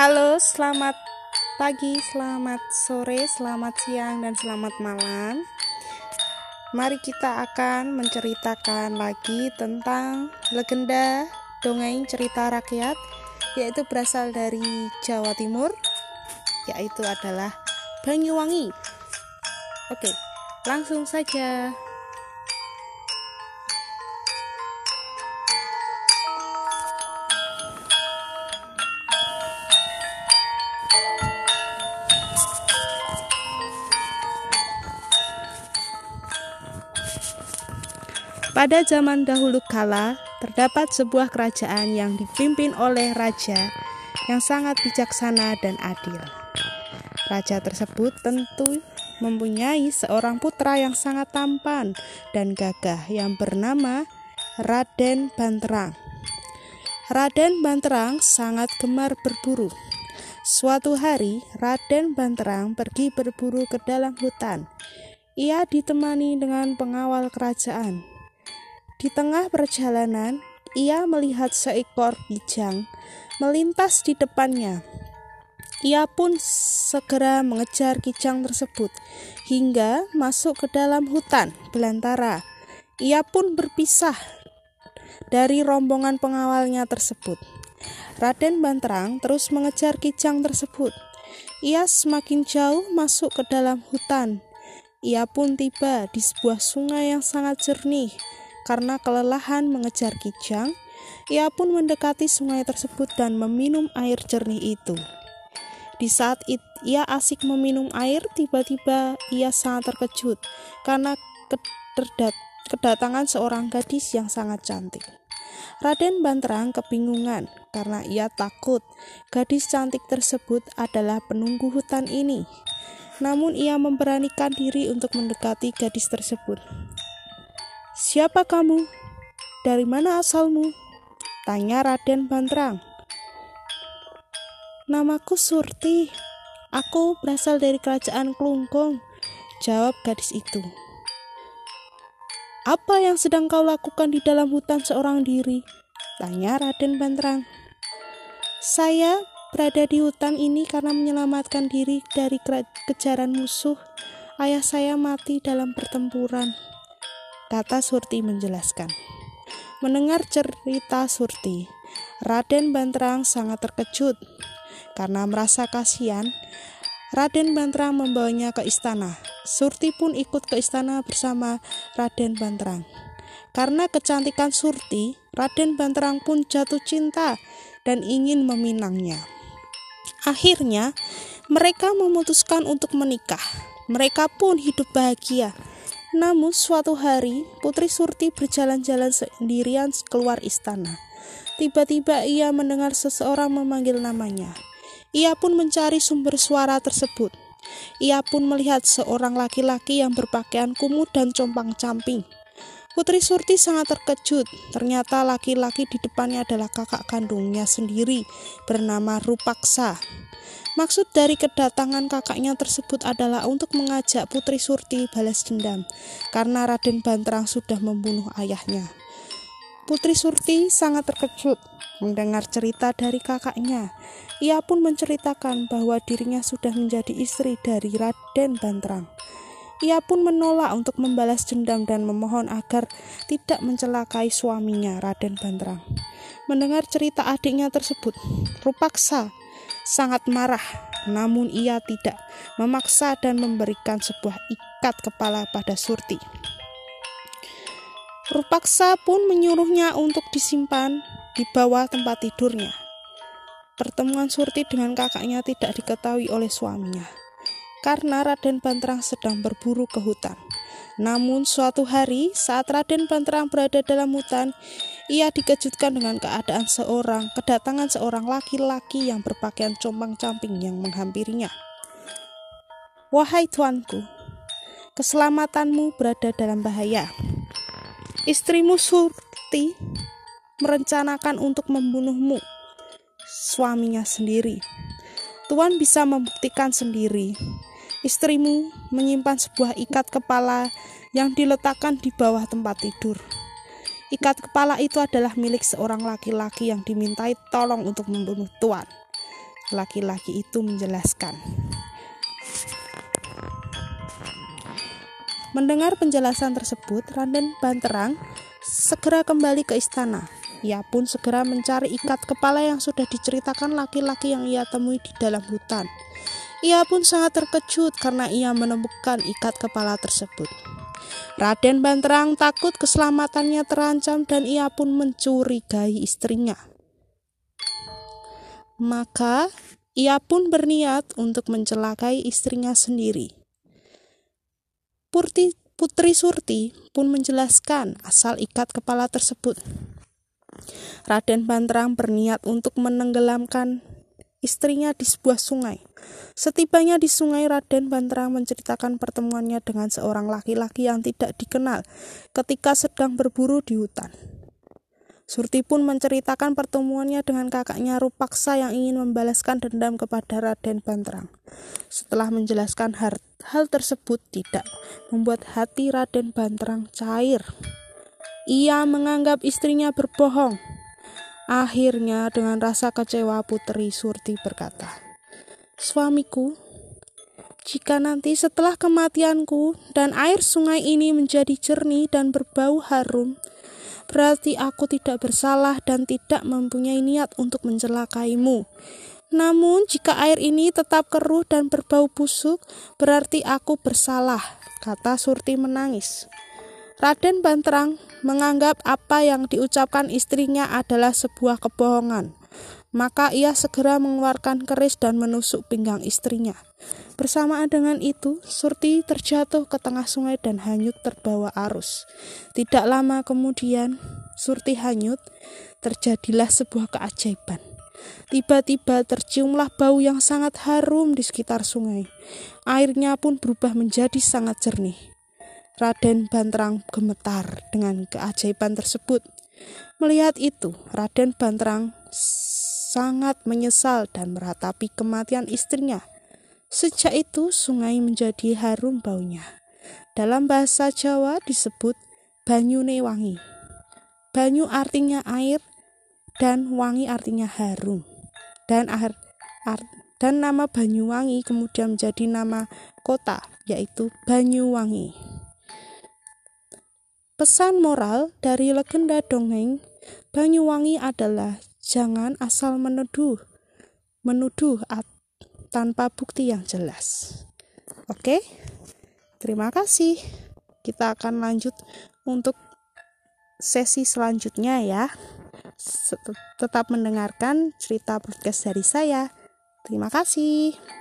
Halo, selamat pagi, selamat sore, selamat siang, dan selamat malam. Mari kita akan menceritakan lagi tentang legenda dongeng cerita rakyat, yaitu berasal dari Jawa Timur, yaitu adalah Banyuwangi. Oke, langsung saja. Pada zaman dahulu kala, terdapat sebuah kerajaan yang dipimpin oleh raja yang sangat bijaksana dan adil. Raja tersebut tentu mempunyai seorang putra yang sangat tampan dan gagah yang bernama Raden Banterang. Raden Banterang sangat gemar berburu. Suatu hari, Raden Banterang pergi berburu ke dalam hutan. Ia ditemani dengan pengawal kerajaan. Di tengah perjalanan, ia melihat seekor kijang melintas di depannya. Ia pun segera mengejar kijang tersebut hingga masuk ke dalam hutan belantara. Ia pun berpisah dari rombongan pengawalnya tersebut. Raden Banterang terus mengejar kijang tersebut. Ia semakin jauh masuk ke dalam hutan. Ia pun tiba di sebuah sungai yang sangat jernih. Karena kelelahan mengejar kijang, ia pun mendekati sungai tersebut dan meminum air jernih itu. Di saat it, ia asik meminum air, tiba-tiba ia sangat terkejut karena kedatangan seorang gadis yang sangat cantik. Raden Banterang kebingungan karena ia takut gadis cantik tersebut adalah penunggu hutan ini. Namun ia memberanikan diri untuk mendekati gadis tersebut. Siapa kamu? Dari mana asalmu? Tanya Raden Bantrang. Namaku Surti. Aku berasal dari kerajaan Klungkung. Jawab gadis itu. Apa yang sedang kau lakukan di dalam hutan seorang diri? Tanya Raden Bantrang. Saya berada di hutan ini karena menyelamatkan diri dari kejaran musuh. Ayah saya mati dalam pertempuran kata Surti menjelaskan. Mendengar cerita Surti, Raden Banterang sangat terkejut. Karena merasa kasihan, Raden Banterang membawanya ke istana. Surti pun ikut ke istana bersama Raden Banterang. Karena kecantikan Surti, Raden Banterang pun jatuh cinta dan ingin meminangnya. Akhirnya, mereka memutuskan untuk menikah. Mereka pun hidup bahagia. Namun suatu hari, Putri Surti berjalan-jalan sendirian keluar istana. Tiba-tiba ia mendengar seseorang memanggil namanya. Ia pun mencari sumber suara tersebut. Ia pun melihat seorang laki-laki yang berpakaian kumuh dan compang-camping. Putri Surti sangat terkejut. Ternyata laki-laki di depannya adalah kakak kandungnya sendiri bernama Rupaksa. Maksud dari kedatangan kakaknya tersebut adalah untuk mengajak Putri Surti balas dendam karena Raden Banterang sudah membunuh ayahnya. Putri Surti sangat terkejut mendengar cerita dari kakaknya. Ia pun menceritakan bahwa dirinya sudah menjadi istri dari Raden Banterang. Ia pun menolak untuk membalas dendam dan memohon agar tidak mencelakai suaminya, Raden Banterang. Mendengar cerita adiknya tersebut, Rupaksa sangat marah, namun ia tidak memaksa dan memberikan sebuah ikat kepala pada Surti. Rupaksa pun menyuruhnya untuk disimpan di bawah tempat tidurnya. Pertemuan Surti dengan kakaknya tidak diketahui oleh suaminya, karena Raden Banterang sedang berburu ke hutan. Namun suatu hari saat Raden Banterang berada dalam hutan, ia dikejutkan dengan keadaan seorang kedatangan seorang laki-laki yang berpakaian compang-camping yang menghampirinya. Wahai tuanku, keselamatanmu berada dalam bahaya. Istrimu Surti merencanakan untuk membunuhmu. Suaminya sendiri. Tuan bisa membuktikan sendiri Istrimu menyimpan sebuah ikat kepala yang diletakkan di bawah tempat tidur. Ikat kepala itu adalah milik seorang laki-laki yang dimintai tolong untuk membunuh tuan. Laki-laki itu menjelaskan. Mendengar penjelasan tersebut, Raden Banterang segera kembali ke istana. Ia pun segera mencari ikat kepala yang sudah diceritakan laki-laki yang ia temui di dalam hutan. Ia pun sangat terkejut karena ia menemukan ikat kepala tersebut. Raden Banterang takut keselamatannya terancam dan ia pun mencurigai istrinya. Maka ia pun berniat untuk mencelakai istrinya sendiri. Purti, Putri Surti pun menjelaskan asal ikat kepala tersebut. Raden Banterang berniat untuk menenggelamkan istrinya di sebuah sungai. Setibanya di sungai, Raden Banterang menceritakan pertemuannya dengan seorang laki-laki yang tidak dikenal ketika sedang berburu di hutan. Surti pun menceritakan pertemuannya dengan kakaknya Rupaksa yang ingin membalaskan dendam kepada Raden Banterang. Setelah menjelaskan hal, hal tersebut tidak membuat hati Raden Banterang cair. Ia menganggap istrinya berbohong. Akhirnya dengan rasa kecewa Putri Surti berkata, Suamiku, jika nanti setelah kematianku dan air sungai ini menjadi jernih dan berbau harum, berarti aku tidak bersalah dan tidak mempunyai niat untuk mencelakaimu. Namun, jika air ini tetap keruh dan berbau busuk, berarti aku bersalah, kata Surti menangis. Raden Banterang menganggap apa yang diucapkan istrinya adalah sebuah kebohongan. Maka ia segera mengeluarkan keris dan menusuk pinggang istrinya. Bersamaan dengan itu, Surti terjatuh ke tengah sungai dan hanyut terbawa arus. Tidak lama kemudian, Surti hanyut, terjadilah sebuah keajaiban. Tiba-tiba terciumlah bau yang sangat harum di sekitar sungai. Airnya pun berubah menjadi sangat jernih. Raden Banterang gemetar dengan keajaiban tersebut. Melihat itu, Raden Banterang sangat menyesal dan meratapi kematian istrinya. Sejak itu sungai menjadi harum baunya. Dalam bahasa Jawa disebut banyune wangi. Banyu artinya air dan wangi artinya harum. Dan air, art, dan nama Banyuwangi kemudian menjadi nama kota yaitu Banyuwangi. Pesan moral dari legenda dongeng Banyuwangi adalah Jangan asal menuduh, menuduh tanpa bukti yang jelas. Oke, terima kasih. Kita akan lanjut untuk sesi selanjutnya ya. Tetap mendengarkan cerita podcast dari saya. Terima kasih.